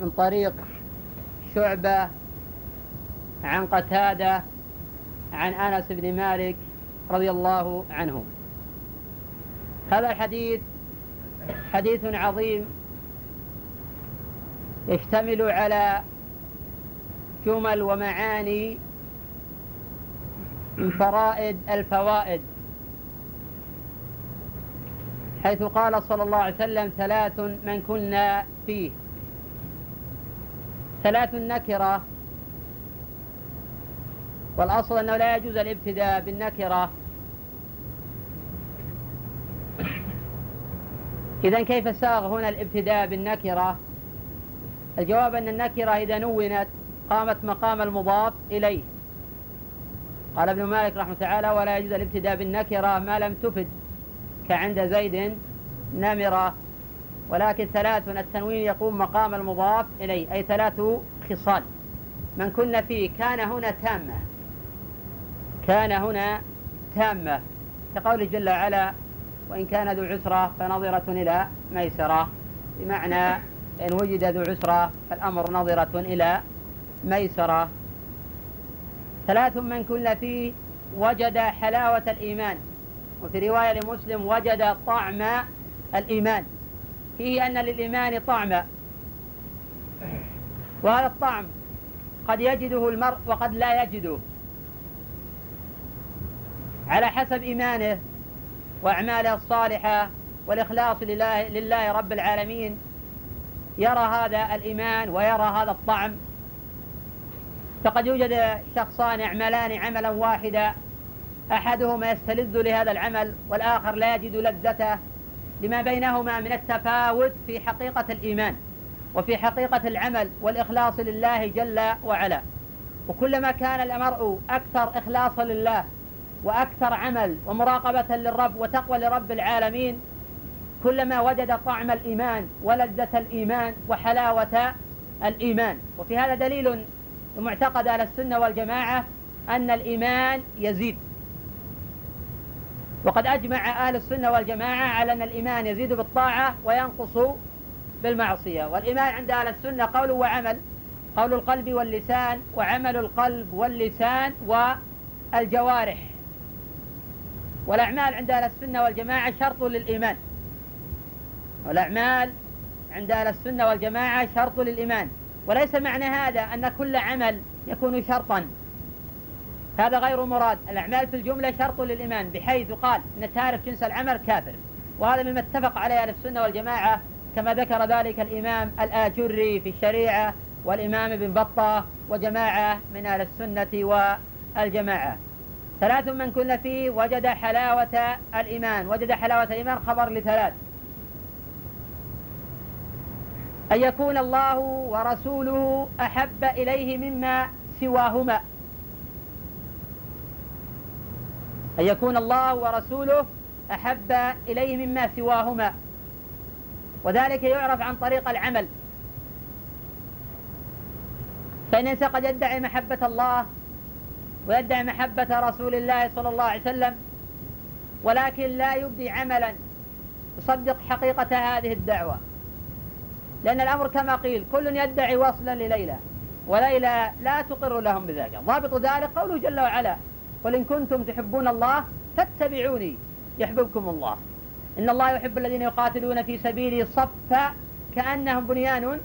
من طريق شعبة عن قتادة عن أنس بن مالك رضي الله عنه. هذا الحديث حديث عظيم يشتمل على جمل ومعاني من فرائد الفوائد حيث قال صلى الله عليه وسلم ثلاث من كنا فيه. ثلاث نكرة والأصل أنه لا يجوز الابتداء بالنكرة. إذا كيف ساغ هنا الابتداء بالنكرة؟ الجواب أن النكرة إذا نونت قامت مقام المضاف إليه. قال ابن مالك رحمه تعالى ولا يجوز الابتداء بالنكرة ما لم تفد كعند زيد نمرة. ولكن ثلاث التنوين يقوم مقام المضاف إليه أي ثلاث خصال. من كنا فيه كان هنا تامة. كان هنا تامة. كقوله جل وعلا وإن كان ذو عسرة فنظرة إلى ميسرة. بمعنى إن وجد ذو عسرة فالأمر نظرة إلى ميسرة. ثلاث من كن فيه وجد حلاوة الإيمان. وفي رواية لمسلم وجد طعم الإيمان. فيه أن للإيمان طعما وهذا الطعم قد يجده المرء وقد لا يجده. على حسب إيمانه وأعماله الصالحة والإخلاص لله, لله رب العالمين يرى هذا الإيمان ويرى هذا الطعم. فقد يوجد شخصان يعملان عملا واحدا أحدهما يستلذ لهذا العمل والآخر لا يجد لذته. لما بينهما من التفاوت في حقيقة الإيمان وفي حقيقة العمل والإخلاص لله جل وعلا. وكلما كان المرء أكثر إخلاصا لله وأكثر عمل ومراقبة للرب وتقوى لرب العالمين كلما وجد طعم الإيمان ولذة الإيمان وحلاوة الإيمان. وفي هذا دليل معتقد أهل السنة والجماعة أن الإيمان يزيد. وقد أجمع أهل السنة والجماعة على أن الإيمان يزيد بالطاعة وينقص بالمعصية. والإيمان عند أهل السنة قول وعمل قول القلب واللسان وعمل القلب واللسان والجوارح. والأعمال عند أهل السنة والجماعة شرط للإيمان. والأعمال عند أهل السنة والجماعة شرط للإيمان. وليس معنى هذا أن كل عمل يكون شرطا. هذا غير مراد. الأعمال في الجملة شرط للإيمان بحيث قال أن تارك جنس العمل كافر. وهذا مما اتفق عليه أهل السنة والجماعة كما ذكر ذلك الإمام الآجري في الشريعة والإمام ابن بطة وجماعة من أهل السنة والجماعة. ثلاث من كن فيه وجد حلاوة الإيمان. وجد حلاوة الإيمان خبر لثلاث. أن يكون الله ورسوله أحب إليه مما سواهما. أن يكون الله ورسوله أحب إليه مما سواهما. وذلك يعرف عن طريق العمل. فإن الإنسان قد يدعي محبة الله ويدعي محبة رسول الله صلى الله عليه وسلم ولكن لا يبدي عملا يصدق حقيقة هذه الدعوة. لأن الأمر كما قيل كل يدعي وصلا لليلى وليلى لا تقر لهم بذلك. ضابط ذلك قوله جل وعلا قل إن كنتم تحبون الله فاتبعوني يحببكم الله. إن الله يحب الذين يقاتلون في سبيله صفا كأنهم بنيان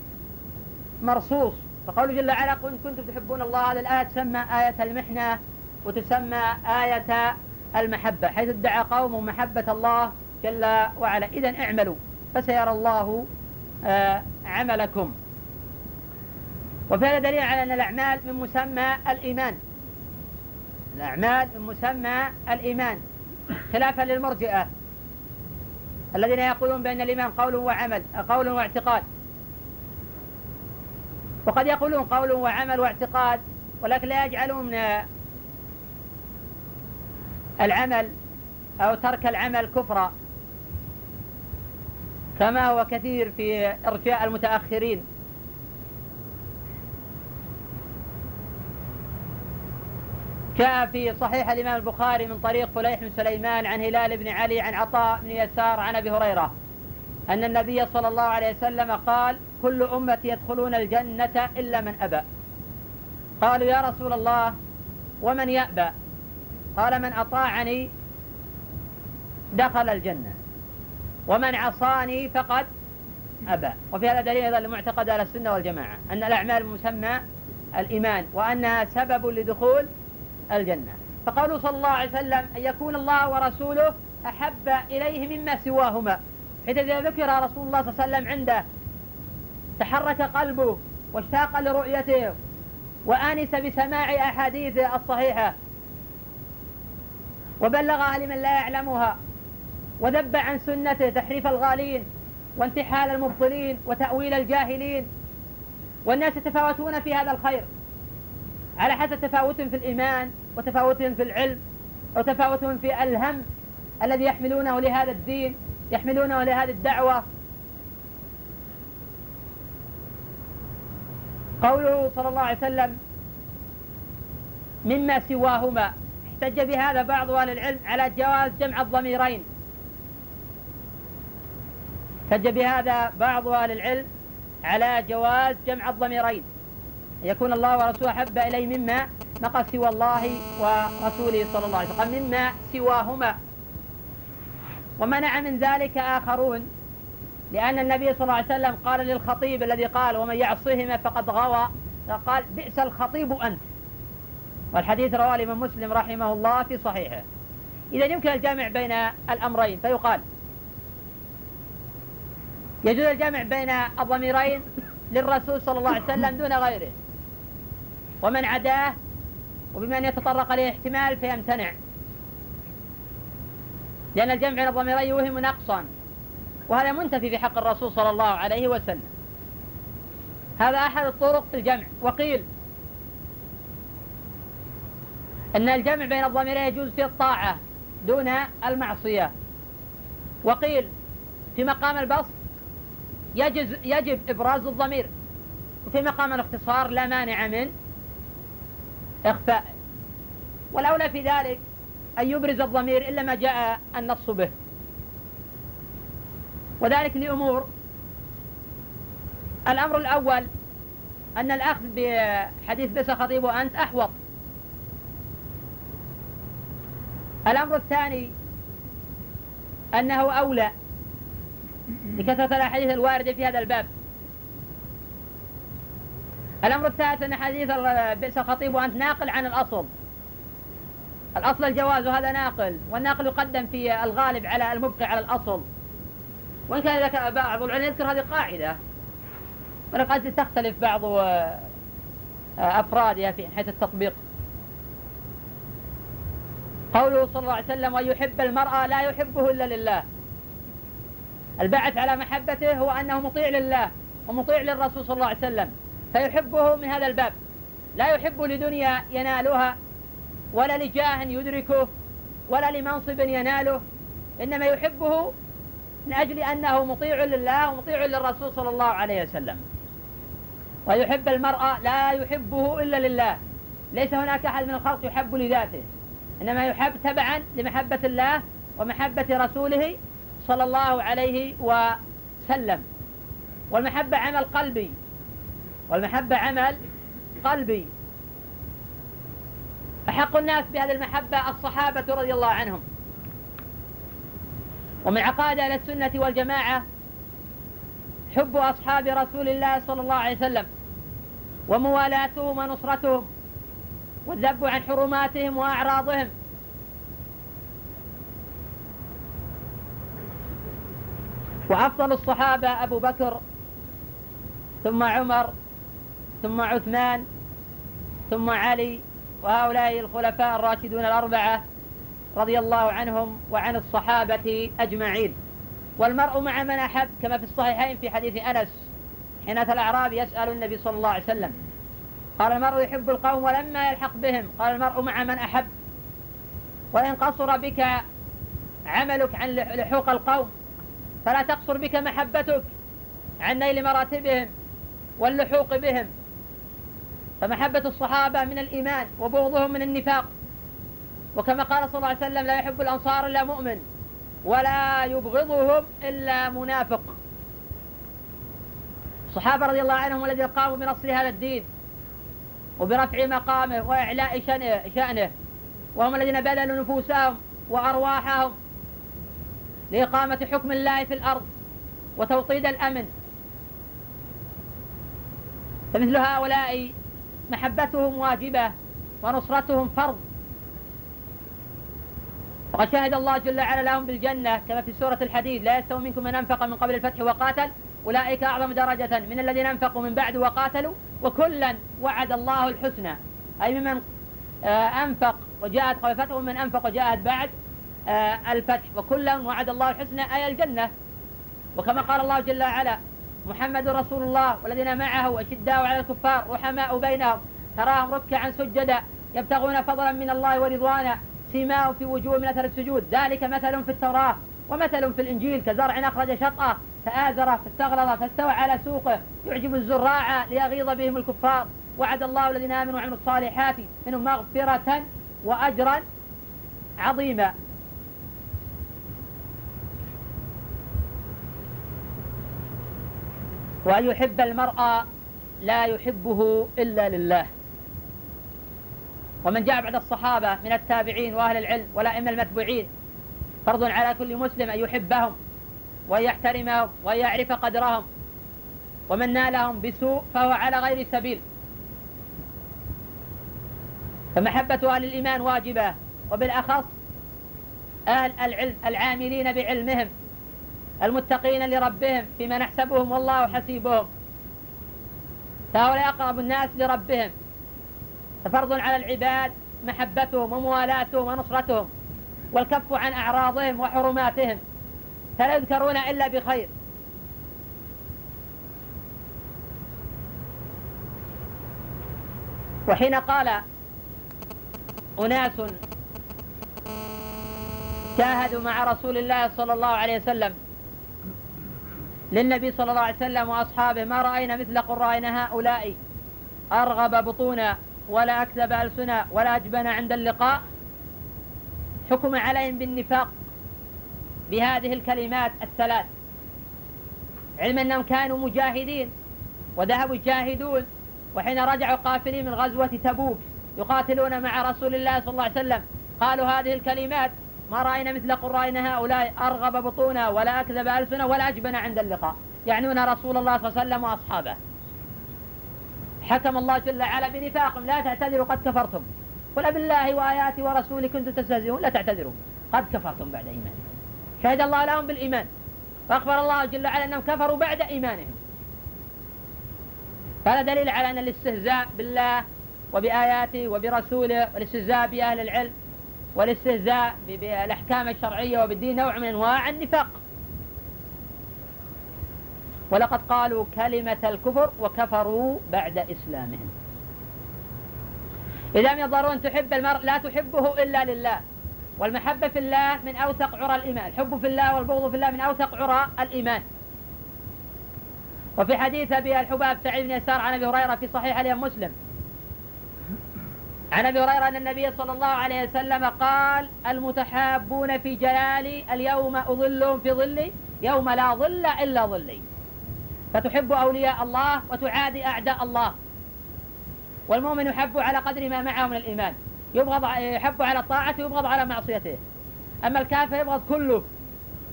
مرصوص. فقوله جل وعلا قل إن كنتم تحبون الله هذه الآية تسمى آية المحنة وتسمى آية المحبة حيث ادعى قوم محبة الله جل وعلا. إذا اعملوا فسيرى الله آه، عملكم. وفي هذا دليل على أن الأعمال من مسمى الإيمان. الأعمال من مسمى الإيمان خلافا للمرجئة. الذين يقولون بأن الإيمان قول وعمل قول واعتقاد. وقد يقولون قول وعمل واعتقاد ولكن لا يجعلون العمل أو ترك العمل كفرا. كما هو كثير في إرجاء المتأخرين. جاء في صحيح الإمام البخاري من طريق فليح بن سليمان عن هلال بن علي عن عطاء بن يسار عن أبي هريرة. أن النبي صلى الله عليه وسلم قال كل أمتي يدخلون الجنة إلا من أبى. قالوا يا رسول الله ومن يأبى؟ قال من أطاعني دخل الجنة ومن عصاني فقد أبى. وفي هذا دليل أيضا لمعتقد أهل السنة والجماعة أن الأعمال مسمى الإيمان وأنها سبب لدخول الجنة. فقالوا صلى الله عليه وسلم أن يكون الله ورسوله أحب إليه مما سواهما. حيث إذا ذكر رسول الله صلى الله عليه وسلم عنده تحرك قلبه واشتاق لرؤيته وآنس بسماع أحاديثه الصحيحة وبلغها لمن لا يعلمها وذب عن سنته تحريف الغالين وانتحال المبطلين وتأويل الجاهلين. والناس يتفاوتون في هذا الخير. على حسب تفاوتهم في الإيمان وتفاوتهم في العلم وتفاوتهم في الهم الذي يحملونه لهذا الدين يحملونه لهذه الدعوة. قوله صلى الله عليه وسلم مما سواهما احتج بهذا بعض أهل العلم على جواز جمع الضميرين. احتج بهذا بعض أهل العلم على جواز جمع الضميرين. يكون الله ورسوله أحب إليه مما نقل سوى الله ورسوله صلى الله عليه وسلم مما سواهما. ومنع من ذلك آخرون لأن النبي صلى الله عليه وسلم قال للخطيب الذي قال ومن يعصهما فقد غوى. قال بئس الخطيب أنت. والحديث رواه الإمام مسلم رحمه الله في صحيحه. إذا يمكن الجمع بين الأمرين فيقال يجوز الجمع بين الضميرين للرسول صلى الله عليه وسلم دون غيره. ومن عداه وبما أن يتطرق إليه احتمال فيمتنع. لأن الجمع بين الضميرين يوهم نقصا وهذا منتفي في حق الرسول صلى الله عليه وسلم. هذا أحد الطرق في الجمع. وقيل أن الجمع بين الضميرين يجوز في الطاعة دون المعصية. وقيل في مقام البسط يجب إبراز الضمير وفي مقام الاختصار لا مانع من إخفاء. والأولى في ذلك أن يبرز الضمير إلا ما جاء النص به. وذلك لأمور. الأمر الأول أن الأخذ بحديث بس خطيب أنت أحوط. الأمر الثاني أنه أولى. لكثرة الأحاديث الواردة في هذا الباب. الأمر الثالث أن حديث بئس الخطيب وأنت ناقل عن الأصل. الأصل الجواز وهذا ناقل والناقل يقدم في الغالب على المبقي على الأصل. وإن كان ذكر بعض العلماء يذكر هذه قاعدة. ولقد تختلف بعض آه، أفرادها في حيث التطبيق. قوله صلى الله عليه وسلم ويحب المرأة لا يحبه إلا لله. البعث على محبته هو أنه مطيع لله ومطيع للرسول صلى الله عليه وسلم. فيحبه من هذا الباب. لا يحب لدنيا ينالها ولا لجاه يدركه ولا لمنصب يناله. إنما يحبه من أجل أنه مطيع لله ومطيع للرسول صلى الله عليه وسلم. ويحب المرأة لا يحبه إلا لله. ليس هناك أحد من الخلق يحب لذاته. إنما يحب تبعا لمحبة الله ومحبة رسوله صلى الله عليه وسلم. والمحبة عمل قلبي. والمحبة عمل قلبي. أحق الناس بهذه المحبة الصحابة رضي الله عنهم. ومن عقائد أهل السنة والجماعة حب أصحاب رسول الله صلى الله عليه وسلم وموالاتهم ونصرتهم والذب عن حرماتهم وأعراضهم. وأفضل الصحابة أبو بكر ثم عمر ثم عثمان ثم علي وهؤلاء الخلفاء الراشدون الأربعة رضي الله عنهم وعن الصحابة أجمعين. والمرء مع من أحب كما في الصحيحين في حديث أنس حين أتى يسأل النبي صلى الله عليه وسلم قال المرء يحب القوم ولما يلحق بهم؟ قال المرء مع من أحب. وإن قصر بك عملك عن لحوق القوم فلا تقصر بك محبتك عن نيل مراتبهم واللحوق بهم. فمحبة الصحابة من الإيمان وبغضهم من النفاق. وكما قال صلى الله عليه وسلم لا يحب الأنصار إلا مؤمن ولا يبغضهم إلا منافق. الصحابة رضي الله عنهم الذين قاموا بنصر هذا الدين وبرفع مقامه وإعلاء شأنه وهم الذين بذلوا نفوسهم وأرواحهم لإقامة حكم الله في الأرض وتوطيد الأمن. فمثل هؤلاء محبتهم واجبة ونصرتهم فرض. وقد شهد الله جل وعلا لهم بالجنة كما في سورة الحديد لا يستوي منكم من أنفق من قبل الفتح وقاتل أولئك أعظم درجة من الذين أنفقوا من بعد وقاتلوا وكلا وعد الله الحسنى. أي ممن آه، أنفق وجاءت قبل الفتح ومن أنفق وجاءت بعد آه، الفتح وكلا وعد الله الحسنى أي الجنة. وكما قال الله جل وعلا محمد رسول الله والذين معه أشداء على الكفار رحماء بينهم تراهم ركعا سجدا يبتغون فضلا من الله ورضوانا سيماهم في وجوه من أثر السجود. ذلك مثل في التوراة ومثل في الإنجيل كزرع أخرج شطأه فآزره فاستغلظ فاستوى على سوقه يعجب الزراع ليغيظ بهم الكفار. وعد الله الذين آمنوا وعملوا الصالحات منهم مغفرة وأجرا عظيما. وأن يحب المرأة لا يحبه إلا لله. ومن جاء بعد الصحابة من التابعين وأهل العلم والأئمة المتبوعين فرض على كل مسلم أن يحبهم وأن يحترمهم وأن يعرف قدرهم ومن نالهم بسوء فهو على غير سبيل. فمحبة أهل الإيمان واجبة وبالأخص أهل العلم العاملين بعلمهم. المتقين لربهم فيما نحسبهم والله حسيبهم. فهؤلاء أقرب الناس لربهم. ففرض على العباد محبتهم وموالاتهم ونصرتهم والكف عن أعراضهم وحرماتهم فلا يذكرون إلا بخير. وحين قال أناس جاهدوا مع رسول الله صلى الله عليه وسلم للنبي صلى الله عليه وسلم وأصحابه ما رأينا مثل قرائنا هؤلاء؟ أرغب بطونا ولا أكذب ألسنا ولا أجبن عند اللقاء؟ حكم عليهم بالنفاق بهذه الكلمات الثلاث. علم أنهم كانوا مجاهدين وذهبوا يجاهدون وحين رجعوا قافلين من غزوة تبوك يقاتلون مع رسول الله صلى الله عليه وسلم. قالوا هذه الكلمات ما رأينا مثل قرائنا هؤلاء أرغب بطونا ولا أكذب ألسنا ولا أجبن عند اللقاء. يعنون رسول الله صلى الله عليه وسلم وأصحابه. حكم الله جل وعلا بنفاقهم. لا تعتذروا قد كفرتم. قل بالله وآياته ورسوله كنتم تستهزئون. لا تعتذروا. قد كفرتم بعد إيمانكم. شهد الله لهم بالإيمان. فأخبر الله جل وعلا أنهم كفروا بعد إيمانهم. هذا دليل على أن الاستهزاء بالله وبآياته وبرسوله والاستهزاء بأهل العلم والاستهزاء بالأحكام الشرعية وبالدين نوع من أنواع النفاق. ولقد قالوا كلمة الكفر وكفروا بعد إسلامهم. إذا أن تحب المرء لا تحبه إلا لله. والمحبة في الله من أوثق عرى الإيمان. الحب في الله والبغض في الله من أوثق عرى الإيمان. وفي حديث أبي الحباب سعيد بن يسار عن أبي هريرة في صحيح الإمام مسلم عن أبي هريرة أن النبي صلى الله عليه وسلم قال المتحابون في جلالي اليوم أظلهم في ظلي يوم لا ظل إلا ظلي. فتحب أولياء الله وتعادي أعداء الله. والمؤمن يحب على قدر ما معه من الإيمان. يبغض يحب على طاعته ويبغض على معصيته. أما الكافر يبغض كله.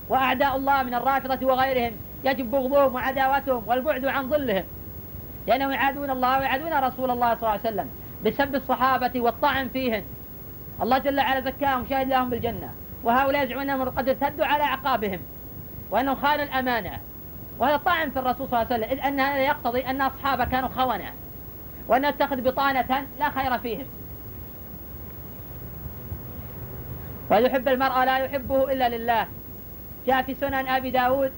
وأعداء الله من الرافضة وغيرهم يجب بغضهم وعداوتهم والبعد عن ظلهم. لأنهم يعادون الله ويعادون رسول الله صلى الله عليه وسلم. بسب الصحابة والطعن فيهم الله جل وعلا زكاهم شاهد لهم بالجنة. وهؤلاء يزعمون أنهم قد ارتدوا على أعقابهم وأنهم خانوا الأمانة. وهذا طعن في الرسول صلى الله عليه وسلم إذ أن هذا يقتضي أن أصحابه كانوا خونة وأن يتخذ بطانة لا خير فيهم. ويحب المرأة لا يحبه إلا لله. جاء في سنن أبي داود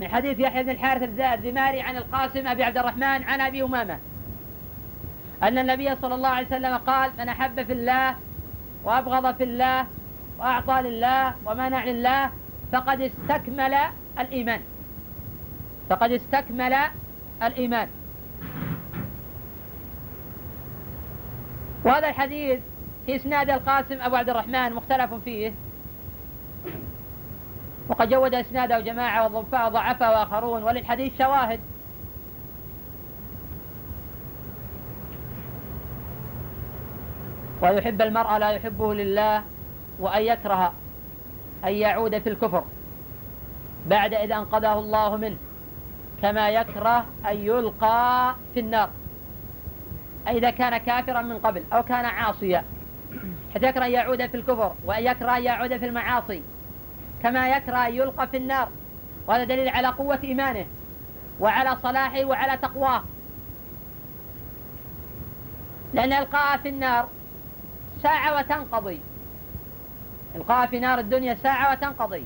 من حديث يحيى بن الحارث الزماري عن القاسم أبي عبد الرحمن عن أبي أمامة. أن النبي صلى الله عليه وسلم قال من أحب في الله وأبغض في الله وأعطى لله ومنع لله فقد استكمل الإيمان. فقد استكمل الإيمان. وهذا الحديث في إسناد القاسم أبو عبد الرحمن مختلف فيه. وقد جود إسناده جماعة وضعفه وآخرون وللحديث شواهد. ويحب المرء لا يحبه لله وأن يكره أن يعود في الكفر بعد إذ أنقذه الله منه كما يكره أن يلقى في النار. إذا كان كافرا من قبل أو كان عاصيا حتى يكره أن يعود في الكفر وأن يكره أن يعود في المعاصي كما يكره أن يلقى في النار. وهذا دليل على قوة إيمانه وعلى صلاحه وعلى تقواه. لأن إلقاء في النار ساعة وتنقضي. إلقاء في نار الدنيا ساعة وتنقضي.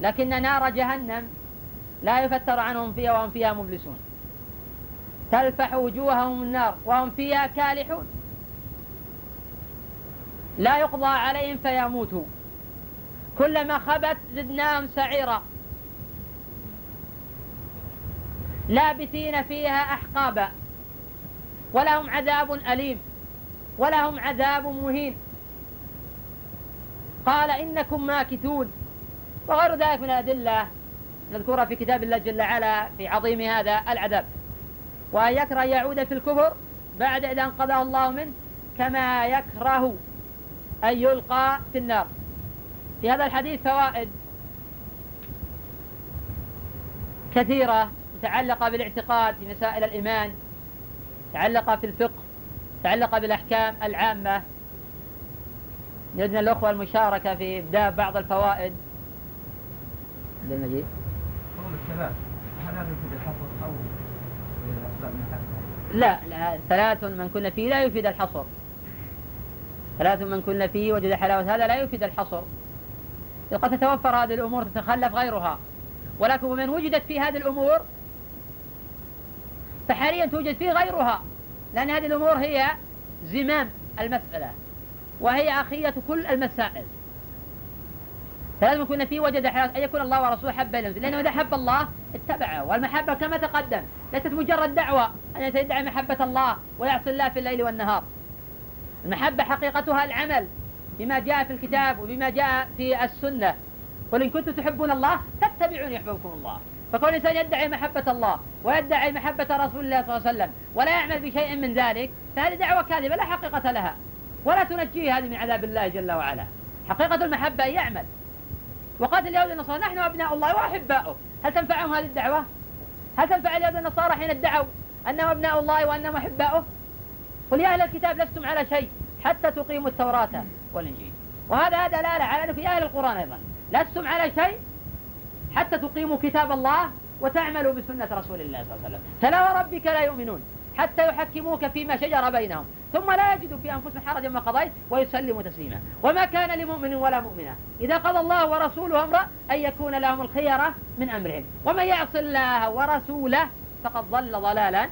لكن نار جهنم لا يفتر عنهم فيها وهم فيها مبلسون. تلفح وجوههم النار وهم فيها كالحون. لا يقضى عليهم فيموتوا. كلما خبت زدناهم سعيرا. لابثين فيها أحقابا. ولهم عذاب أليم. ولهم عذاب مهين. قال إنكم ماكثون. وغير ذلك من الأدلة نذكرها في كتاب الله جل وعلا في عظيم هذا العذاب. وأن يكره يعود في الكفر بعد إذا أنقذه الله منه كما يكره أن يلقى في النار. في هذا الحديث فوائد كثيرة متعلقة بالاعتقاد في مسائل الإيمان متعلقة في الفقه متعلقة بالأحكام العامة. يدنا الأخوة المشاركة في إبداء بعض الفوائد. عبد المجيد قول هل هذا يفيد الحصر أو لا لا ثلاث من كنا فيه لا يفيد الحصر. ثلاث من كنا فيه وجد حلاوة هذا لا يفيد الحصر. قد تتوفر هذه الأمور تتخلف غيرها. ولكن من وجدت في هذه الأمور فحاليا توجد فيه غيرها. لأن هذه الأمور هي زمام المسألة وهي أخية كل المسائل. فلازم يكون فيه وجد حلاوة أن يكون الله ورسوله حب لأنه إذا حب الله اتبعه والمحبة كما تقدم ليست مجرد دعوة أن يدعي محبة الله ويعصي الله في الليل والنهار. المحبة حقيقتها العمل بما جاء في الكتاب وبما جاء في السنة. قل إن كنتم تحبون الله فاتبعوني يحببكم الله. فكون الإنسان يدعي محبة الله ويدعي محبة رسول الله صلى الله عليه وسلم ولا يعمل بشيء من ذلك فهذه دعوة كاذبة لا حقيقة لها ولا تنجيه هذه من عذاب الله جل وعلا. حقيقة المحبة أن يعمل. وقاتل اليهود النصارى نحن أبناء الله وأحباؤه. هل تنفعهم هذه الدعوة؟ هل تنفع اليهود النصارى حين ادعوا أنهم أبناء الله وأنهم أحباؤه؟ قل يا أهل الكتاب لستم على شيء حتى تقيموا التوراة والإنجيل. وهذا دلالة على أنه في أهل القرآن أيضا. لستم على شيء حتى تقيموا كتاب الله وتعملوا بسنة رسول الله صلى الله عليه وسلم. فلا وربك لا يؤمنون حتى يحكموك فيما شجر بينهم ثم لا يجدوا في أنفسهم حرجا ما قضيت ويسلموا تسليما. وما كان لمؤمن ولا مؤمنة إذا قضى الله ورسوله أمرا أن يكون لهم الخيرة من أمرهم. ومن يعص الله ورسوله فقد ضل ضلالا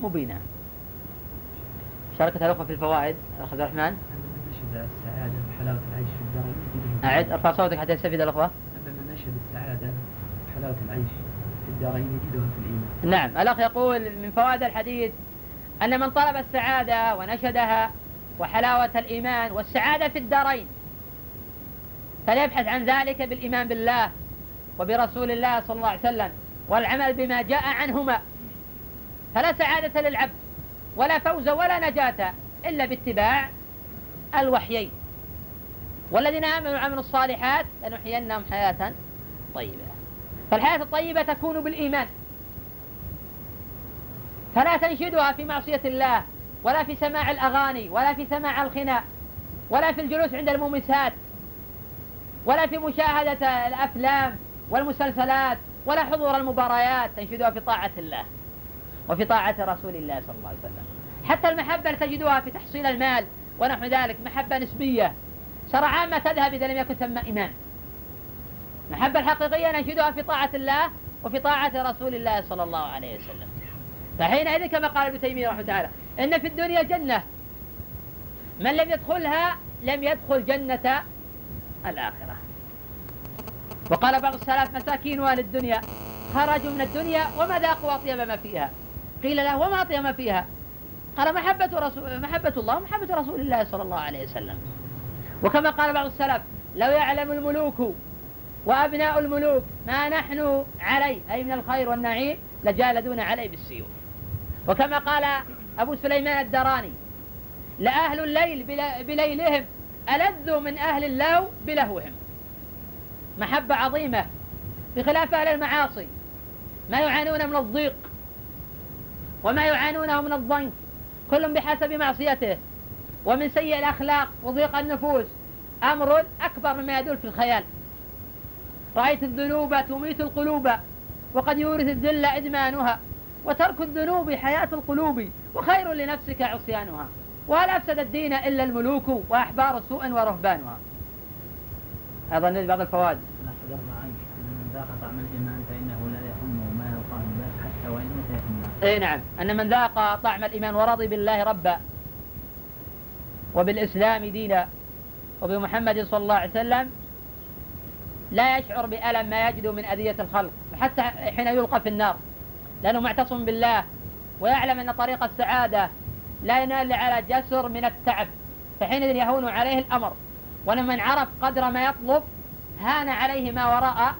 مبينا. شاركت الأخوة في الفوائد أخ عبد الرحمن. السعادة وحلاوة العيش في الدار أعد أرفع صوتك حتى يستفيد الأخوة. وحلاوة العيش في الدارين يجدها في الإيمان. نعم الأخ يقول من فوائد الحديث أن من طلب السعادة ونشدها وحلاوة الإيمان والسعادة في الدارين فليبحث عن ذلك بالإيمان بالله وبرسول الله صلى الله عليه وسلم والعمل بما جاء عنهما. فلا سعادة للعبد ولا فوز ولا نجاة إلا باتباع الوحيين. والذين آمنوا وعملوا الصالحات لنحيينهم حياة طيبة. فالحياة الطيبة تكون بالإيمان. فلا تنشدها في معصية الله ولا في سماع الأغاني ولا في سماع الخناء ولا في الجلوس عند المومسات ولا في مشاهدة الأفلام والمسلسلات ولا حضور المباريات تنشدها في طاعة الله وفي طاعة رسول الله صلى الله عليه وسلم. حتى المحبة تجدها في تحصيل المال ونحو ذلك محبة نسبية. سرعان ما تذهب إذا لم يكن ثم إيمان. المحبة الحقيقية ننشدها في طاعة الله وفي طاعة رسول الله صلى الله عليه وسلم. فحينئذ كما قال ابن تيمية رحمه تعالى إن في الدنيا جنة من لم يدخلها لم يدخل جنة الآخرة. وقال بعض السلف مساكين أهل الدنيا خرجوا من الدنيا وما ذاقوا أطيب ما فيها؟ قيل له وما أطيب ما فيها؟ قال محبة, رسول محبة الله ومحبة رسول الله صلى الله عليه وسلم. وكما قال بعض السلف لو يعلم الملوك وأبناء الملوك ما نحن عليه أي من الخير والنعيم لجالدون عليه بالسيوف. وكما قال أبو سليمان الدراني لأهل الليل بليلهم ألذ من أهل اللو بلهوهم. محبة عظيمة بخلاف أهل المعاصي. ما يعانون من الضيق وما يعانونه من الضنك كل بحسب معصيته. ومن سيء الأخلاق وضيق النفوس أمر أكبر مما يدل في الخيال. رأيت الذنوب تميت القلوب وقد يورث الذل إدمانها وترك الذنوب حياة القلوب وخير لنفسك عصيانها. وهل أفسد الدين إلا الملوك وأحبار سوء ورهبانها؟ أيضا بعض الفوائد. ذاق طعم الإيمان فإنه لا يهمه ما يلقاه الناس حتى وإن إي نعم. أن من ذاق طعم الإيمان ورضي بالله ربا وبالإسلام دينا وبمحمد صلى الله عليه وسلم لا يشعر بألم ما يجد من أذية الخلق حتى حين يلقى في النار لأنه معتصم بالله ويعلم أن طريق السعادة لا ينال على جسر من التعب فحينئذ يهون عليه الأمر. ولمن عرف قدر ما يطلب هان عليه ما وراء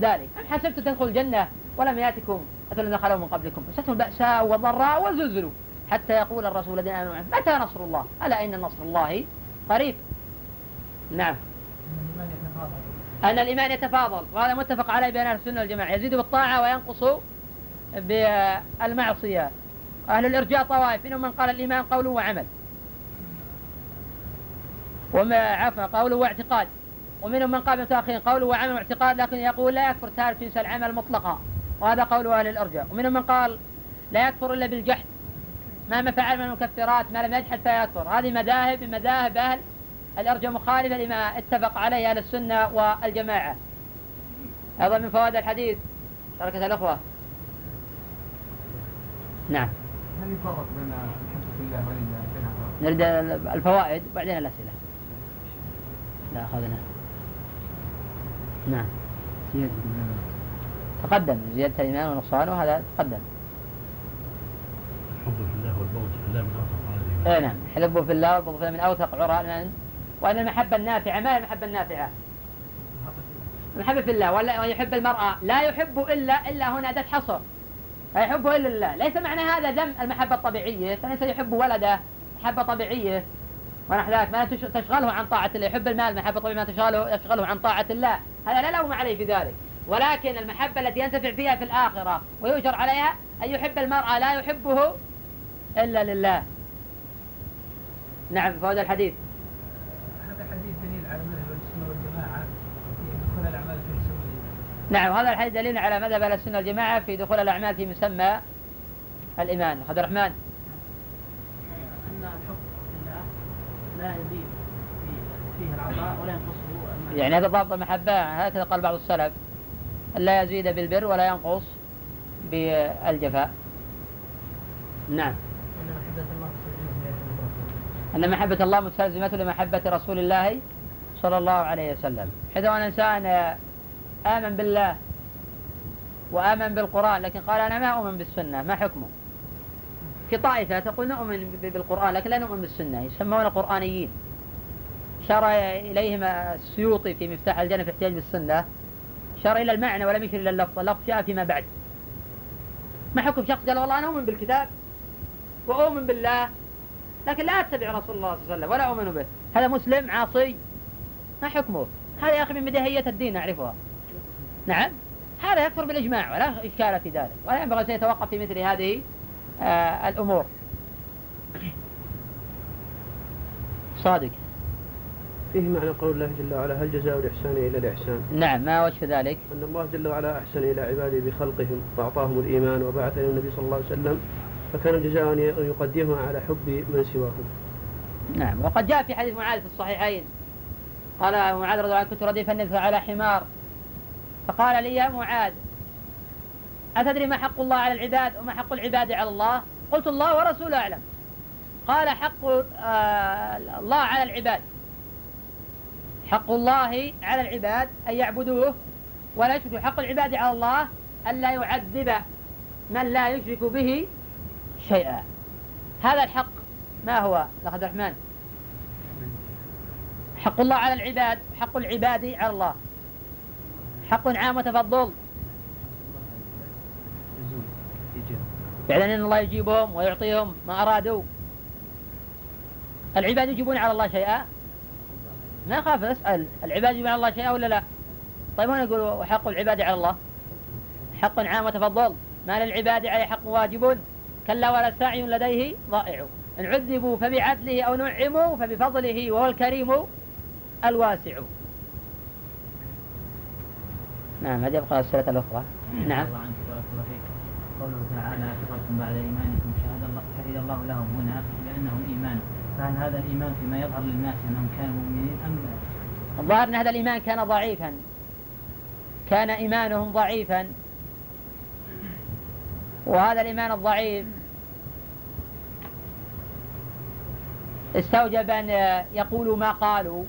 ذلك. أم حسبت تدخل الجنة؟ ولم يأتكم مثل الذين خلوا من قبلكم. مستهم البأساء والضراء وزلزلوا حتى يقول الرسول الذين آمنوا متى نصر الله؟ ألا إن نصر الله قريب. نعم. أن الإيمان يتفاضل وهذا متفق عليه بين أهل السنة والجماعة. يزيد بالطاعة وينقص بالمعصية. أهل الإرجاء طوائف منهم من قال الإيمان قول وعمل. وما عفوا قول واعتقاد. ومنهم من قال متأخرين قول وعمل واعتقاد لكن يقول لا يكفر تارك جنس العمل مطلقا. وهذا قول أهل الإرجاء. ومنهم من قال لا يكفر إلا بالجحد. مهما فعل من المكفرات ما لم يجحد فيكفر. هذه مذاهب من مذاهب أهل الأرجاء مخالفة لما اتفق عليه أهل السنة والجماعة. هذا من فوائد الحديث تركة الأخوة. نعم. هل يفرق بين الله ولله نريد الفوائد وبعدين الأسئلة. لا أخذنا. نعم. زيادة الإيمان. تقدم. زيادة الإيمان ونقصانه هذا تقدم. الحب في الله والبغض في الله من أوثق اي نعم. الحب في الله والبغض في الله من أوثق. عرى الإيمان وأن المحبة النافعة ما هي المحبة النافعة؟ المحبة في الله. ولا يحب المرأة؟ لا يحب إلا إلا هنا أداة حصر. لا يحب إلا الله. ليس معنى هذا ذم المحبة الطبيعية. فليس يحب ولده محبة طبيعية. ونحو ذلك. ما تشغله عن طاعة الله. يحب المال محبة طبيعية ما تشغله يشغله عن طاعة الله. هذا لا لوم عليه في ذلك. ولكن المحبة التي ينتفع فيها في الآخرة ويؤجر عليها أن يحب المرأة لا يحبه إلا لله. نعم فوز الحديث هذا الحديث دليل على مذهب السنة والجماعة في دخول الأعمال في مسمى نعم هذا الحديث دليل على مذهب السنة والجماعة في دخول الأعمال في مسمى الإيمان. عبد الرحمن. أن الحب لله لا يزيد فيه العطاء ولا ينقصه يعني هذا ضابط المحبة هكذا قال بعض السلف. لا يزيد بالبر ولا ينقص بالجفاء. نعم. أن محبة الله مستلزمة لمحبة رسول الله صلى الله عليه وسلم. حيث أن إنسان آمن بالله وآمن بالقرآن لكن قال أنا ما أؤمن بالسنة ما حكمه؟ في طائفة تقول نؤمن بالقرآن لكن لا نؤمن بالسنة يسمون قرآنيين. شار إليهم السيوطي في مفتاح الجنة في احتياج بالسنة شار إلى المعنى ولم يشر إلى اللفظ اللفظ جاء فيما بعد. ما حكم شخص؟ قال والله أنا أؤمن بالكتاب وأؤمن بالله لكن لا أتبع رسول الله صلى الله عليه وسلم ولا أؤمن به. هذا مسلم عاصي ما حكمه؟ هذا يا أخي من بديهية الدين نعرفها. نعم. هذا يكفر بالإجماع ولا إشكال في ذلك ولا ينبغي أن يتوقف في مثل هذه آه الأمور. صادق. فيه معنى قول الله جل وعلا هل جزاء الإحسان إلا الإحسان؟ نعم ما وجه ذلك؟ أن الله جل وعلا أحسن إلى عباده بخلقهم وأعطاهم الإيمان وبعث إلى النبي صلى الله عليه وسلم فكان الجزاء أن يقدمها على حب من سواهم. نعم وقد جاء في حديث معاذ في الصحيحين قال معاذ رضي الله عنه كنت رديف النبي على حمار. فقال لي يا معاذ أتدري ما حق الله على العباد وما حق العباد على الله؟ قلت الله ورسوله أعلم. قال حق آه الله على العباد. حق الله على العباد أن يعبدوه ولا يشركوا. حق العباد على الله أن لا يعذب من لا يشرك به شيئا. هذا الحق ما هو لقد الرحمن؟ حق الله على العباد حق العباد على الله. حق عام وتفضل. يعني أن الله يجيبهم ويعطيهم ما أرادوا. العباد يجيبون على الله شيئا؟ ما أخاف أسأل العباد يجيبون على الله شيئا ولا لا؟ طيب هنا يقول وحق العباد على الله. حق عام وتفضل. ما للعباد عليه حق واجب؟ كلا ولا سعي لديه ضائع. إن عذبوا فبعدله أو نعموا فبفضله وهو الكريم الواسع. نعم هذه يبقى السورة الأخرى. نعم. الله عنك بارك الله فيك. قوله تعالى كفرتم بعد إيمانكم شهد الله شهد الله لهم هنا بأنهم إيمان. فهل هذا الإيمان فيما يظهر للناس أنهم كانوا مؤمنين أم الظاهر أن هذا الإيمان كان ضعيفا. كان إيمانهم ضعيفا. وهذا الإيمان الضعيف استوجب أن يقولوا ما قالوا.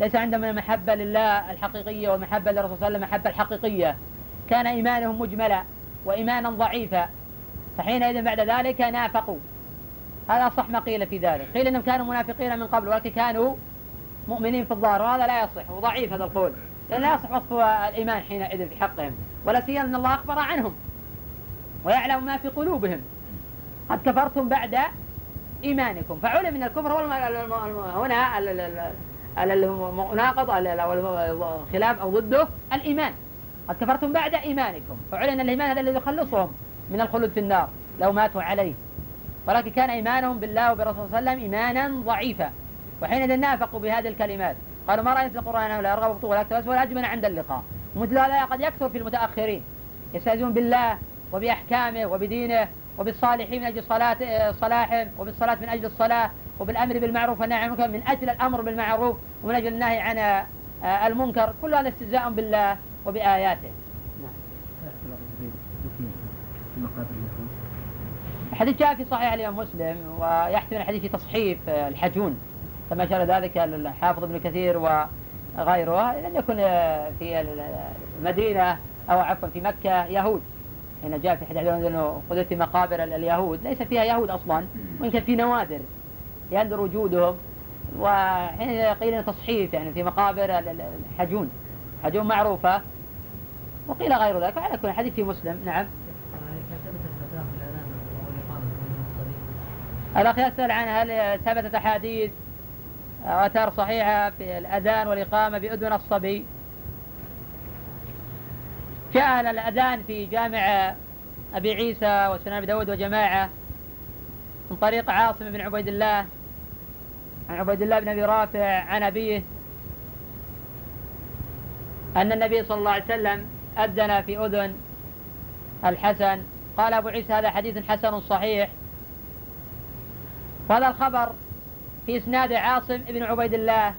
ليس عندهم المحبة لله الحقيقية والمحبة للرسول صلى الله عليه وسلم المحبة الحقيقية. كان إيمانهم مجملا وإيمانا ضعيفا. فحينئذ بعد ذلك نافقوا. هذا صح ما قيل في ذلك. قيل إنهم كانوا منافقين من قبل ولكن كانوا مؤمنين في الظاهر. وهذا لا يصح وضعيف هذا القول. لأن لا يصح وصف الإيمان حينئذ في حقهم. ولا سيما أن الله أخبر عنهم ويعلم ما في قلوبهم. قد كفرتم بعد إيمانكم. فعلم من الكفر هو هنا المناقض أو الخلاف أو ضده الإيمان. قد كفرتم بعد إيمانكم. فعلم إن الإيمان هذا الذي يخلصهم من الخلود في النار لو ماتوا عليه. ولكن كان إيمانهم بالله وبرسوله صلى الله عليه وسلم إيمانا ضعيفا. وحينئذ نافقوا بهذه الكلمات. قالوا ما رأيت في القرآن أنه لا يرغب ولا يكتب ولا أجمل عند اللقاء. ومثل هذا قد يكثر في المتأخرين. يستهزئون بالله وبأحكامه وبدينه وبالصالحين من أجل صلاة صلاحهم وبالصلاة من أجل الصلاة. وبالأمر بالمعروف والنهي عن المنكر من أجل الأمر بالمعروف ومن أجل النهي عن آه، المنكر كل هذا استهزاء بالله وبآياته. نعم. الحديث جاء في صحيح الإمام مسلم ويحتمل الحديث في تصحيف الحجون كما أشار ذلك الحافظ ابن كثير وغيره لم يكن في المدينة أو عفوا في مكة يهود. هنا جاء في حديث أنه قدرت مقابر اليهود ليس فيها يهود أصلا وإن كان في نوادر. يندر وجودهم وحين قيل تصحيف يعني في مقابر الحجون. حجون معروفة. وقيل غير ذلك على كل حديث في مسلم. نعم. الأخ يسأل عن هل ثبتت أحاديث أثار صحيحة في الأذان والإقامة بأذن الصبي. جاء الأذان في جامع أبي عيسى وسنن أبي داود وجماعة من طريق عاصم بن عبيد الله. عن عبيد الله بن أبي رافع عن أبيه أن النبي صلى الله عليه وسلم أذن في أذن الحسن. قال أبو عيسى هذا حديث حسن صحيح. وهذا الخبر في إسناد عاصم بن عبيد الله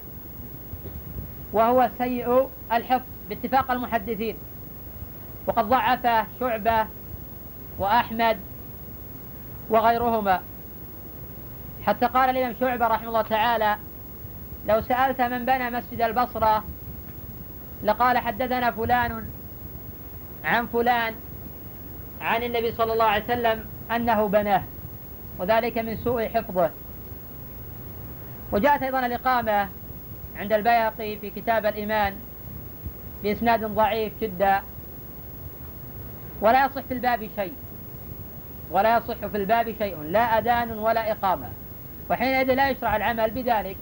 وهو سيء الحفظ باتفاق المحدثين. وقد ضعف شعبة وأحمد وغيرهما. حتى قال الإمام شعبة رحمه الله تعالى لو سألت من بنى مسجد البصرة لقال حدثنا فلان عن فلان عن النبي صلى الله عليه وسلم أنه بناه وذلك من سوء حفظه. وجاءت أيضا الإقامة عند البيهقي في كتاب الإيمان بإسناد ضعيف جدا ولا يصح في الباب شيء ولا يصح في الباب شيء لا أذان ولا إقامة. وحينئذ لا يشرع العمل بذلك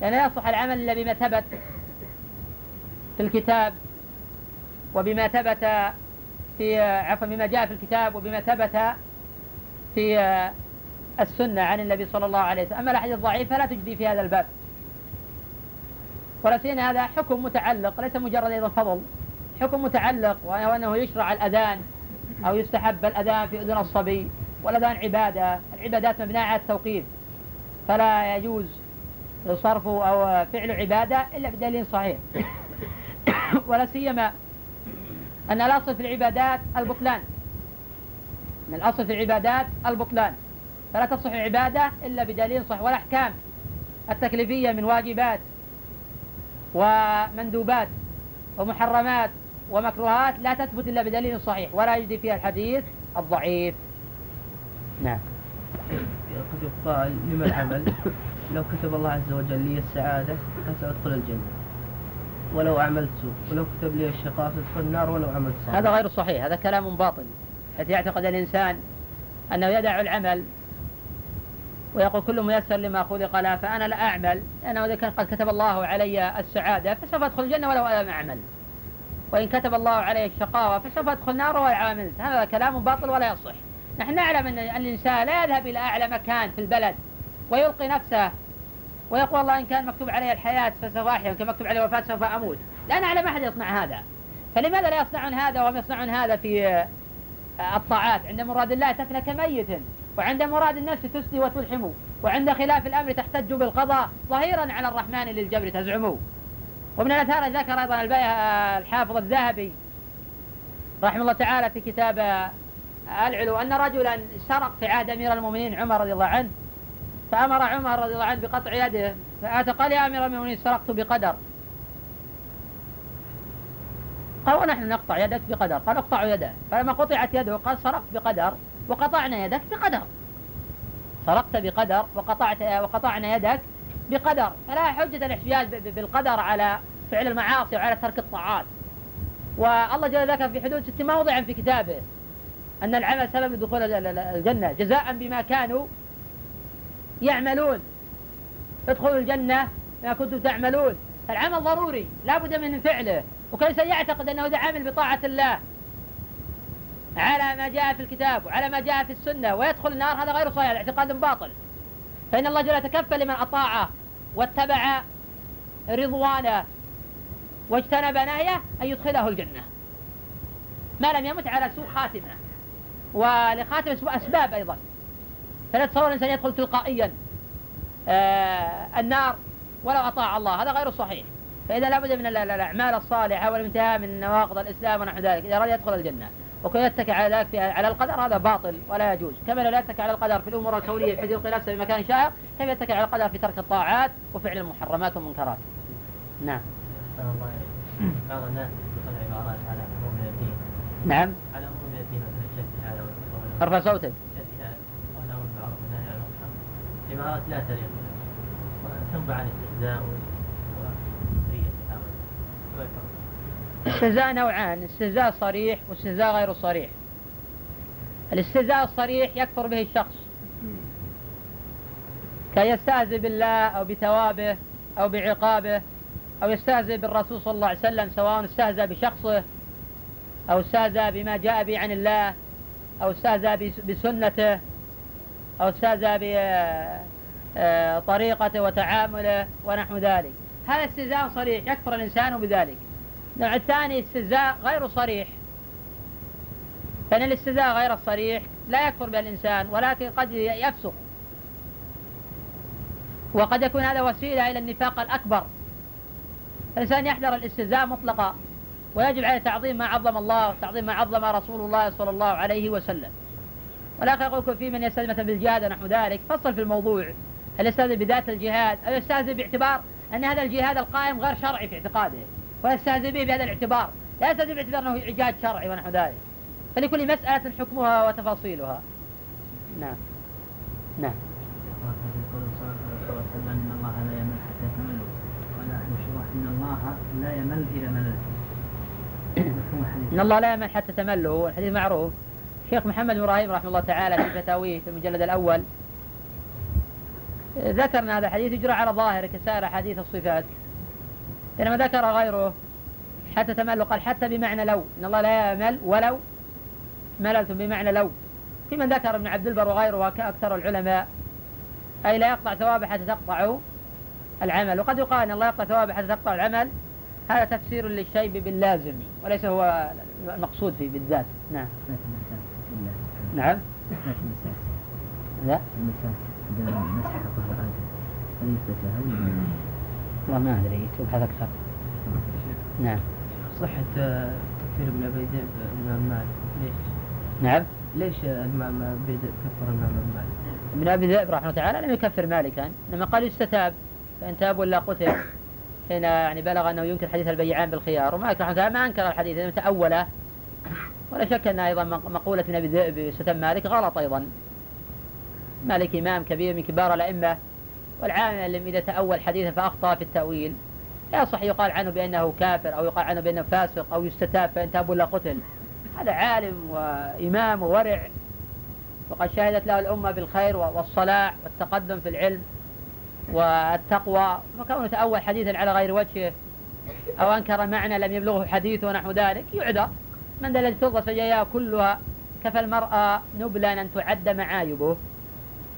لأن لا يصح العمل إلا بما ثبت في الكتاب وبما ثبت في عفوا بما جاء في الكتاب وبما ثبت في السنة عن النبي صلى الله عليه وسلم. أما الأحاديث الضعيفة لا تجدي في هذا الباب. ولا سيما هذا حكم متعلق ليس مجرد أيضا فضل حكم متعلق وهو أنه يشرع الأذان أو يستحب الأذان في أذن الصبي. والأذان عبادة. العبادات مبنية على التوقيف. فلا يجوز صرف أو فعل عبادة إلا بدليل صحيح. ولا سيما أن الأصل في العبادات البطلان. من الأصل في العبادات البطلان. فلا تصح العبادة إلا بدليل صح والأحكام التكليفية من واجبات ومندوبات ومحرمات ومكروهات لا تثبت إلا بدليل صحيح. ولا يجدي فيها الحديث الضعيف. نعم. قد يقال لما العمل؟ لو كتب الله عز وجل لي السعادة فسأدخل الجنة؟ ولو أعملت سوء ولو كتب لي الشقاء فادخل النار ولو عملت صالح. هذا غير صحيح هذا كلام باطل. حيث يعتقد الإنسان أنه يدع العمل ويقول كل ميسر لما خلق له فأنا لا أعمل. لأنه إذا كان قد كتب الله علي السعادة فسوف أدخل الجنة ولو لم أعمل. وإن كتب الله علي الشقاوة فسوف أدخل نار ولو عاملت هذا كلام باطل ولا يصح. نحن نعلم أن الإنسان لا يذهب إلى أعلى مكان في البلد ويلقي نفسه ويقول الله إن كان مكتوب علي الحياة فسوف أحيا وإن كان مكتوب علي الوفاة سوف أموت. لا نعلم أحد يصنع هذا. فلماذا لا يصنعون هذا وهم يصنعون هذا في الطاعات؟ عند مراد الله تفنى كميت وعند مراد النفس تسدي وتلحم وعند خلاف الأمر تحتج بالقضاء. ظهيرا على الرحمن للجبر تزعموا ومن الأثار ذكر أيضا الحافظ الذهبي رحمه الله تعالى في كتاب العلو أن رجلا سرق في عهد أمير المؤمنين عمر رضي الله عنه فأمر عمر رضي الله عنه بقطع يده فأتى قال يا أمير المؤمنين سرقت بقدر. قال ونحن نقطع يدك بقدر. قال اقطعوا يده. فلما قطعت يده قال سرقت بقدر. وقطعنا يدك بقدر. سرقت بقدر وقطعت وقطعنا يدك بقدر. فلا حجة الاحتجاج بالقدر على فعل المعاصي وعلى ترك الطاعات. والله جل ذكر في حدود ست موضع في كتابه. أن العمل سبب لدخول الجنة. جزاء بما كانوا يعملون. ادخلوا الجنة ما كنتم تعملون. العمل ضروري. لا بد من فعله. إنسان يعتقد أنه إذا عمل بطاعة الله على ما جاء في الكتاب وعلى ما جاء في السنة ويدخل النار هذا غير صحيح. اعتقاد باطل. فإن الله جل تكفل لمن أطاعه واتبع رضوانه واجتنب نهيه أن يدخله الجنة. ما لم يمت على سوء خاتمة. ولخاتمة سوء أسباب أيضا. فلا تصور الإنسان يدخل تلقائيا. آه النار ولو أطاع الله. هذا غير صحيح. فإذا لابد من الأعمال الصالحة والانتهاء من نواقض الإسلام ونحو ذلك إذا أراد يدخل الجنة وكون يتكئ على ذلك على القدر هذا باطل ولا يجوز. كما لا يتكئ على القدر في الأمور الكونية بحيث يلقي نفسه في مكان شائع كيف يتكئ على القدر في ترك الطاعات وفعل المحرمات والمنكرات؟ نعم. بعض الناس يقول عبارات على أمور الدين نعم. على أمور الدين مثل الشك هذا ارفع صوتك. عن الاستهزاء استهزاء نوعان استهزاء صريح واستهزاء غير صريح. الاستهزاء الصريح يكفر به الشخص. كان يستهزئ بالله أو بثوابه أو بعقابه أو يستهزئ بالرسول صلى الله عليه وسلم سواء استهزأ بشخصه أو استهزأ بما جاء به عن الله أو استهزأ بسنته أو استهزأ بطريقته وتعامله ونحو ذلك. هذا استهزاء صريح يكفر الإنسان بذلك. النوع الثاني استهزاء غير صريح. فإن الاستهزاء غير الصريح لا يكفر به الإنسان ولكن قد يفسق. وقد يكون هذا وسيلة إلى النفاق الأكبر. الإنسان يحذر الاستهزاء مطلقا. ويجب عليه تعظيم ما عظم الله وتعظيم ما عظم رسول الله صلى الله عليه وسلم. والآخر يقول في من يستهزئ مثلا بالجهاد ونحو ذلك فصل في الموضوع. هل يستهزئ بذات الجهاد؟ أو يستهزئ باعتبار أن هذا الجهاد القائم غير شرعي في اعتقاده ويستهزئ به بهذا الاعتبار. لا يستهزئ باعتبار أنه إعجاز شرعي ونحو ذلك. فلكل مسألة حكمها وتفاصيلها. نعم. نعم. إن الله لا يمل حتى تملوا. احد الشروح إن الله لا يمل اذا مللت إن الله لا يمل حتى تملوا الحديث معروف. الشيخ محمد بن إبراهيم رحمه الله تعالى في فتاويه في المجلد الأول. ذكرنا هذا الحديث يجرى على ظاهر كسائر أحاديث الصفات. بينما ذكر غيره حتى تمل قال حتى بمعنى لو. إن الله لا يمل ولو مللتم بمعنى لو. في من ذكر ابن عبد البر وغيره وأكثر العلماء. أي لا يقطع ثوابه حتى تقطع العمل. وقد يقال أن الله يقطع ثوابه حتى تقطع العمل. هذا تفسير للشيء باللازم وليس هو المقصود فيه بالذات. نعم. نعم. لا. المساس مسح القرآن والله ما أدري. تبحث أكثر نعم. صحة تكفير ابن أبي ذئب الإمام مالك. ليش؟ نعم. ليش الإمام أبي ذئب كفر الإمام مالك؟ ابن أبي ذئب رحمه الله تعالى لم يكفر مالكا لما قال يستتاب. فإن تاب ولا قتل. حين يعني بلغ أنه ينكر حديث البيعان بالخيار. رحمه الله ما أنكر الحديث لأنه تأوله ولا شك أن أيضا مقولة ابن أبي ذئب يستتاب مالك غلط أيضا. مالك إمام كبير من كبار الأئمة. والعالم إذا تأول حديثا فأخطأ في التأويل. لا يصح يقال عنه بأنه كافر أو يقال عنه بأنه فاسق أو يستتاب فإن تاب ولا قتل. هذا عالم وإمام وورع. وقد شهدت له الأمة بالخير والصلاح والتقدم في العلم. والتقوى. وكونه تأول حديثا على غير وجهه أو أنكر معنى لم يبلغه حديث ونحو ذلك يعذر. من ذا الذي ترضى سجاياه كلها كفى المرأة نبلا أن تعد معايبه.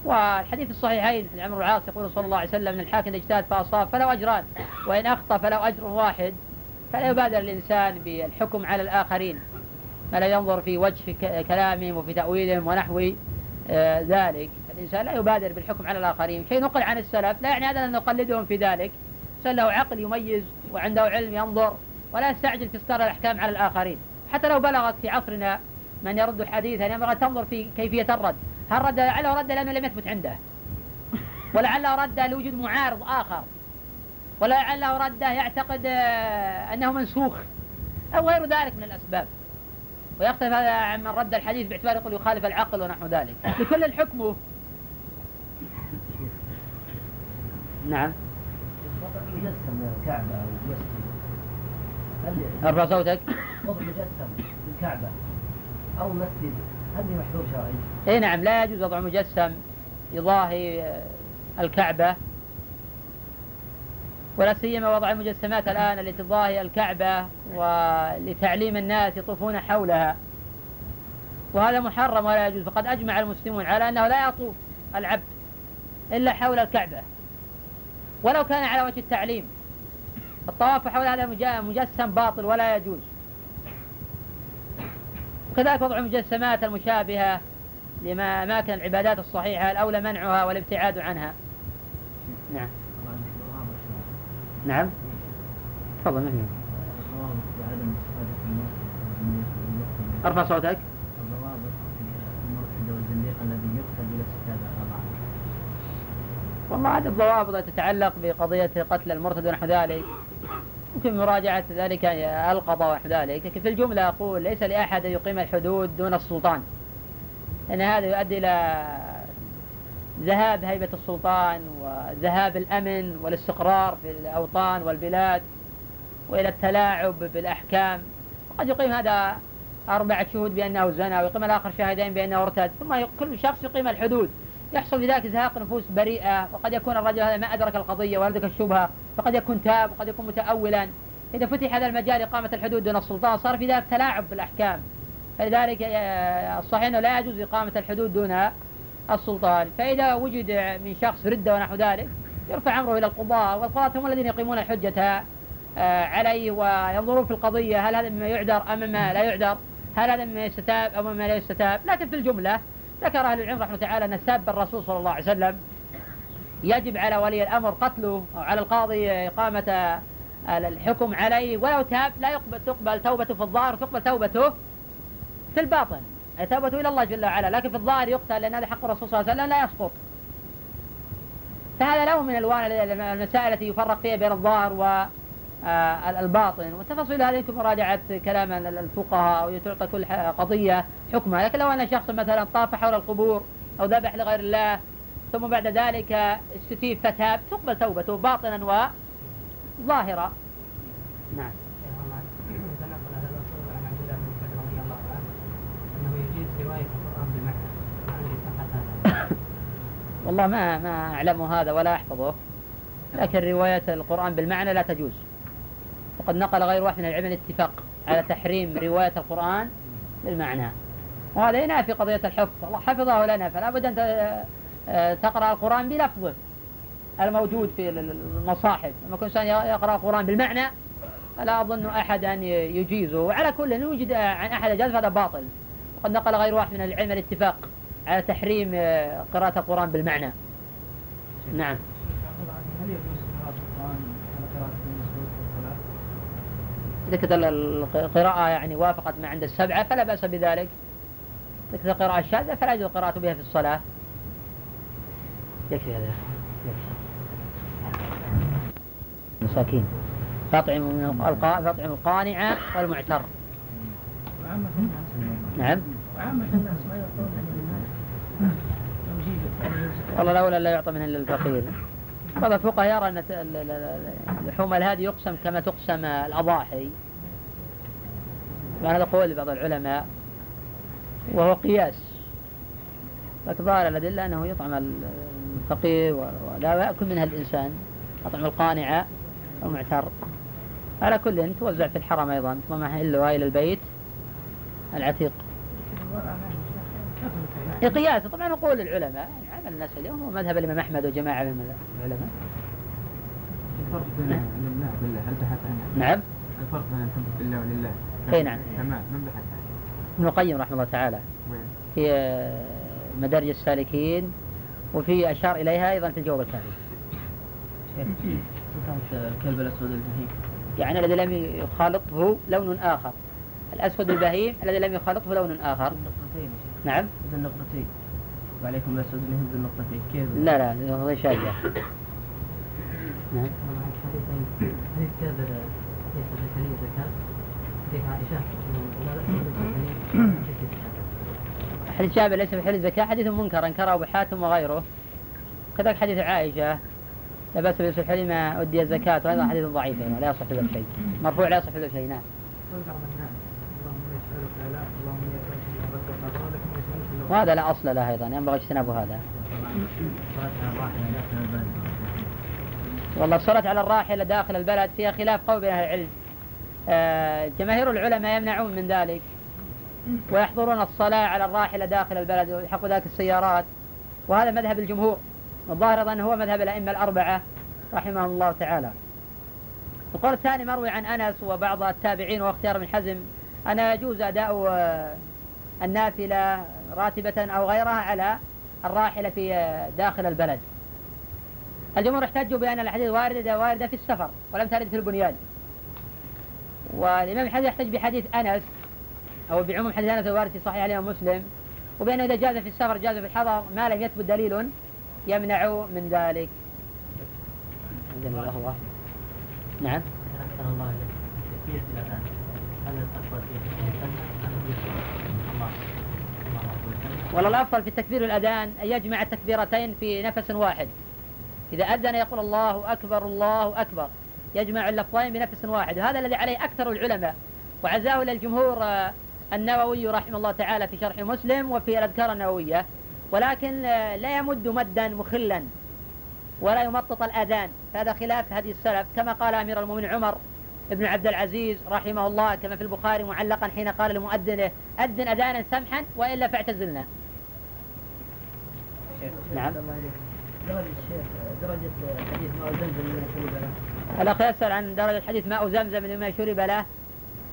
والحديث الصحيحين عن عمرو العاص يقول صلى الله عليه وسلم إن الحاكم اجتهد فأصاب فله أجران وإن أخطأ فله أجر واحد. فلا يبادر الإنسان بالحكم على الآخرين فلا ينظر في وجه كلامهم وفي تأويلهم ونحو آه، ذلك. الإنسان لا يبادر بالحكم على الآخرين. شيء نقل عن السلف لا يعني هذا ان نقلدهم في ذلك. له عقل يميز وعنده علم ينظر ولا يستعجل في اصدار الأحكام على الآخرين. حتى لو بلغت في عصرنا من يرد حديثا ينبغي أن تنظر في كيفية الرد. هل رد؟ لعله رد لأنه لم يثبت عنده. ولعله رد لوجود معارض آخر. ولعله رد يعتقد آه، أنه منسوخ أو غير ذلك من الأسباب. ويختلف هذا عن من رد الحديث باعتبار يقول يخالف العقل ونحو ذلك. لكل الحكم نعم. مجسم الكعبة أو مسجد ارفع صوتك. وضع مجسم الكعبة أو مسجد هل محذور شرعي؟ اي نعم لا يجوز وضع مجسم يضاهي آه، الكعبة. ولا سيما وضع المجسمات الآن التي تضاهي الكعبة ولتعليم الناس يطوفون حولها. وهذا محرم ولا يجوز. فقد أجمع المسلمون على أنه لا يطوف العبد إلا حول الكعبة. ولو كان على وجه التعليم الطواف حول هذا مجسم باطل ولا يجوز. وكذلك وضع المجسمات المشابهة لما أماكن العبادات الصحيحة الأولى منعها والابتعاد عنها. نعم. نعم. تفضل نعم. أرفع صوتك الضوابط في المرتد والزنديق الذي يقتل بلا استتابة والله هذه الضوابط تتعلق بقضية قتل المرتد ونحو ذلك. يمكن مراجعة ذلك القضاء ونحو ذلك. لكن في الجملة أقول ليس لأحد يقيم الحدود دون السلطان. لأن هذا يؤدي إلى ذهاب هيبة السلطان وذهاب الأمن والاستقرار في الأوطان والبلاد وإلى التلاعب بالأحكام. وقد يقيم هذا أربعة شهود بأنه زنى ويقيم الآخر شاهدين بأنه ارتد. ثم كل شخص يقيم الحدود. يحصل في ذلك زهاق نفوس بريئة وقد يكون الرجل هذا ما أدرك القضية وأدرك الشبهة فقد يكون تاب وقد يكون متأولا. إذا فتح هذا المجال إقامة الحدود دون السلطان صار في ذلك تلاعب بالأحكام. فلذلك آه، الصحيح أنه لا يجوز إقامة الحدود دون السلطان. فإذا وجد من شخص ردة ونحو ذلك يرفع أمره إلى القضاء والقضاة هم الذين يقيمون الحجة آه، عليه وينظرون في القضية هل هذا مما يعذر أم مما لا يعذر هل هذا مما يستتاب أو مما لا يستتاب. لكن في الجملة ذكر أهل العلم رحمه تعالى أن ساب الرسول صلى الله عليه وسلم يجب على ولي الأمر قتله أو على القاضي إقامة الحكم عليه ولو تاب لا يقبل تقبل توبته في الظاهر تقبل توبته في الباطن. أي توبته إلى الله جل وعلا لكن في الظاهر يقتل لأن هذا حق الرسول صلى الله عليه وسلم لا يسقط. فهذا له من الوان المسائل التي يفرق فيها بين الظاهر والباطن والتفاصيل هذه يمكن مراجعة كلام الفقهاء وتعطى كل قضية حكمها. لكن لو أن شخص مثلا طاف حول القبور أو ذبح لغير الله ثم بعد ذلك استتيب فتاب تقبل توبته باطنا وظاهرا. نعم. والله ما ما أعلم هذا ولا أحفظه لكن رواية القرآن بالمعنى لا تجوز. وقد نقل غير واحد من العلم الاتفاق على تحريم رواية القرآن بالمعنى وهذا ينافي قضية الحفظ. الله حفظه لنا فلا بد أن تقرأ القرآن بلفظه الموجود في المصاحف. لما يكون إنسان يقرأ القرآن بالمعنى فلا أظن أحدا يجيزه. وعلى كل يوجد عن أحد أجاز فهذا باطل. وقد نقل غير واحد من العلم الاتفاق على تحريم قراءة القرآن بالمعنى. نعم هل يجوز قراءة القرآن إذا القراءة يعني وافقت ما عند السبعة فلا بأس بذلك. إذا القراءة الشاذة فلا يجوز القراءة بها في الصلاة. يكفي هذا. مساكين. فاطعم فاطعم القانع والمعتر. نعم. وعامة الناس ما يعطون والله الأولى لا يعطى منها إلا الفقير. بعض الفقهاء يرى أن لحوم الهادي يقسم كما تقسم الأضاحي وهذا قول لبعض العلماء وهو قياس لكن ظاهر الأدلة أنه يطعم الفقير ولا يأكل منها الإنسان أطعم القانع المعتر. على كل توزع في الحرم أيضا ثم محلها إلى البيت العتيق. قياس طبعا نقول العلماء يعني عمل الناس اليوم هو مذهب الإمام أحمد وجماعة من العلماء. الفرق بين لله بالله هل بحث عنه؟ نعم. الفرق بين الحب في الله ولله أي نعم. تمام. من بحث عنه؟ ابن القيم رحمه الله تعالى؟ في مدارج السالكين وفي أشار إليها أيضا في الجواب الكافي الكلب الأسود البهيم؟ يعني الذي لم يخالطه لون آخر. الأسود البهيم الذي لم يخالطه لون آخر. النقطتين نعم. ذو النقطتين. وعليكم الأسود البهيم ذو النقطتين. كيف؟ لا لا هذا شاذة نعم. حديث حديث جابر ليس في حل الزكاة حديث منكر أنكره أبو حاتم وغيره. كذلك حديث عائشة لا بأس بالحل ما أدي الزكاة وهذا حديث ضعيف يعني لا يصح له شيء. مرفوع لا يصح له شيء نعم. وهذا لا أصل له أيضا ينبغي اجتناب هذا. والله الصلاة على الراحلة داخل البلد فيها خلاف قوي بين أهل العلم. جماهير العلماء يمنعون من ذلك ويحضرون الصلاة على الراحلة داخل البلد ويحق ذلك السيارات. وهذا مذهب الجمهور. الظاهر أيضا هو مذهب الأئمة الأربعة رحمهم الله تعالى. القول الثاني مروي عن أنس وبعض التابعين واختيار من حزم. أن يجوز أداء آه، النافلة راتبة أو غيرها على الراحلة في آه، داخل البلد. الجمهور احتجوا بأن الأحاديث واردة واردة في السفر ولم ترد في البنيان. والإمام الحديث يحتج بحديث أنس أو بعموم حديث أنس الوارد في صحيح الإمام مسلم وبأنه إذا جاز في السفر جاز في الحضر ما لم يثبت دليل يمنع من ذلك. نعم. الله الأذان هل الأفضل والله الأفضل في التكبير الأذان أن يجمع التكبيرتين في نفس واحد. إذا أذن يقول الله أكبر الله أكبر. يجمع اللفظين بنفس واحد. وهذا الذي عليه أكثر العلماء. وعزاه إلى الجمهور آه، النووي رحمه الله تعالى في شرح مسلم وفي الأذكار النووية. ولكن آه، لا يمد مدا مخلا ولا يمطط الأذان. هذا خلاف هدي السلف. كما قال أمير المؤمنين عمر ابن عبد العزيز رحمه الله كما في البخاري معلقا حين قال لمؤذنه أذن أذانا سمحا وإلا فاعتزلنا. نعم. درجة درجة حديث ماء زمزم من الأخ يسأل عن درجة حديث ماء زمزم مما شرب له.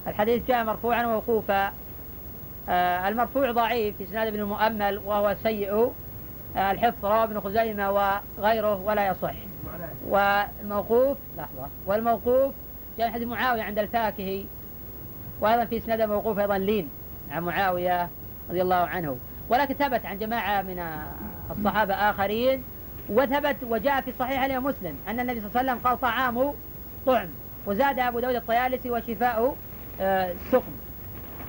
الحديث جاء مرفوعا وموقوفا. آه المرفوع ضعيف في إسناد ابن المؤمل وهو سيء. آه الحفظ رواه ابن خزيمة وغيره ولا يصح. والموقوف لحظة. والموقوف جاء حديث معاوية عند الفاكهي. وأيضا في اسناد موقوف أيضا لين عن معاوية رضي الله عنه. ولكن ثبت عن جماعة من الصحابة آخرين وثبت وجاء في صحيح الإمام مسلم أن النبي صلى الله عليه وسلم قال طعامه طعم وزاد أبو داود الطيالسي وشفاء آه، سقم.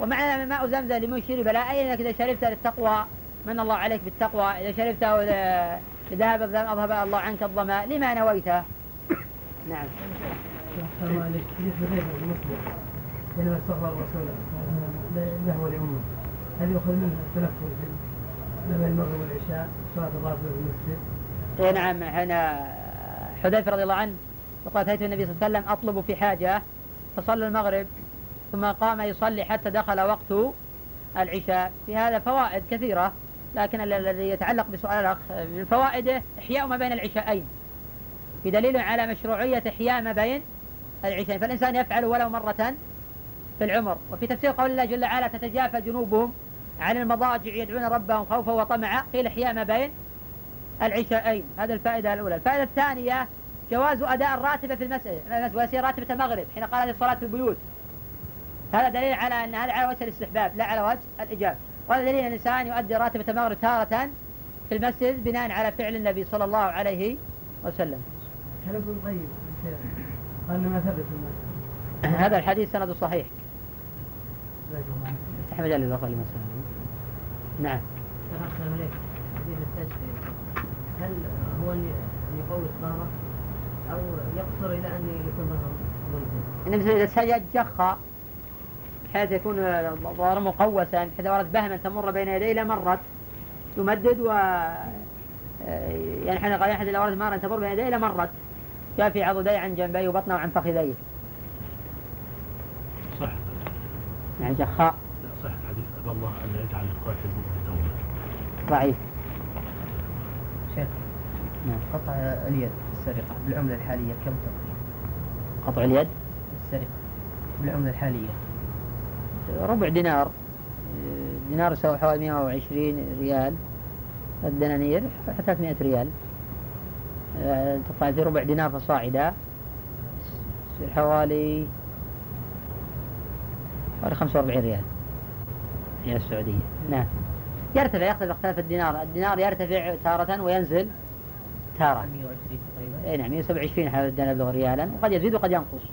ومعنى ماء زمزم لمن شرب لا أي أنك إذا شربت للتقوى من الله عليك بالتقوى إذا شربته لذهب أذهب الله عنك الظماء لما نويته نعم. حينما استغفر الرسول هل يؤخذ منه التنفل بين المغرب والعشاء؟ صلاة الراتبة في المسجد؟ اي نعم هنا حذيفة رضي الله عنه وقال أتيت النبي صلى الله عليه وسلم أطلب في حاجة فصلى المغرب ثم قام يصلي حتى دخل وقت العشاء. في هذا فوائد كثيرة لكن الذي يتعلق بسؤال الأخ من فوائده إحياء ما بين العشاءين. بدليل على مشروعية إحياء ما بين العشاءين. فالإنسان يفعل ولو مرة في العمر. وفي تفسير قول الله جل وعلا تتجافى جنوبهم عن المضاجع يدعون ربهم خوفا وطمعا. قيل إحياء ما بين العشاءين هذه الفائدة الأولى. الفائدة الثانية جواز أداء الراتبة في المسجد ويصير راتبة المغرب حين قال الصلاة في البيوت هذا دليل على أن هذا على وجه الاستحباب لا على وجه الإجابة وهذا دليل أن الإنسان يؤدي راتبة المغرب تارة في المسجد بناء على فعل النبي صلى الله عليه وسلم. كلام طيب قال ما ثبت هذا الحديث سند صحيح. افتح مجال للأخوة لمسألة. نعم. حديث التجفية هل هو أن يقوي الطهارة أو يقصر إلى أن يكون ظهره النبي إذا سجد جخ بحيث يكون ظهره مقوسا بحيث وردت بهما تمر بين يديه لمرت يمدد و ينحني قال أحد الأوراد مارا تمر بين يديه إلى مرت. جاء في عضديه عن جنبيه وبطنه وعن فخذيه. صح يعني جخاء لا صح حديث أبى الله أن يجعل القاتل توبة ضعيف. نعم. قطع اليد في السرقة بالعملة الحالية كم تقريبا؟ قطع اليد؟ السرقة بالعملة الحالية. ربع دينار. دينار يساوي حوالي 120 ريال. الدنانير 300 ريال. آه، تقطع في ربع دينار فصاعدا يصير حوالي حوالي 45 ريال. هي السعودية. نعم. يرتفع يختلف اختلاف الدينار. الدينار يرتفع تارة وينزل. تارة 120 تقريبا. اي نعم 127 حوالي الدينار يبلغ ريالا وقد يزيد وقد ينقص.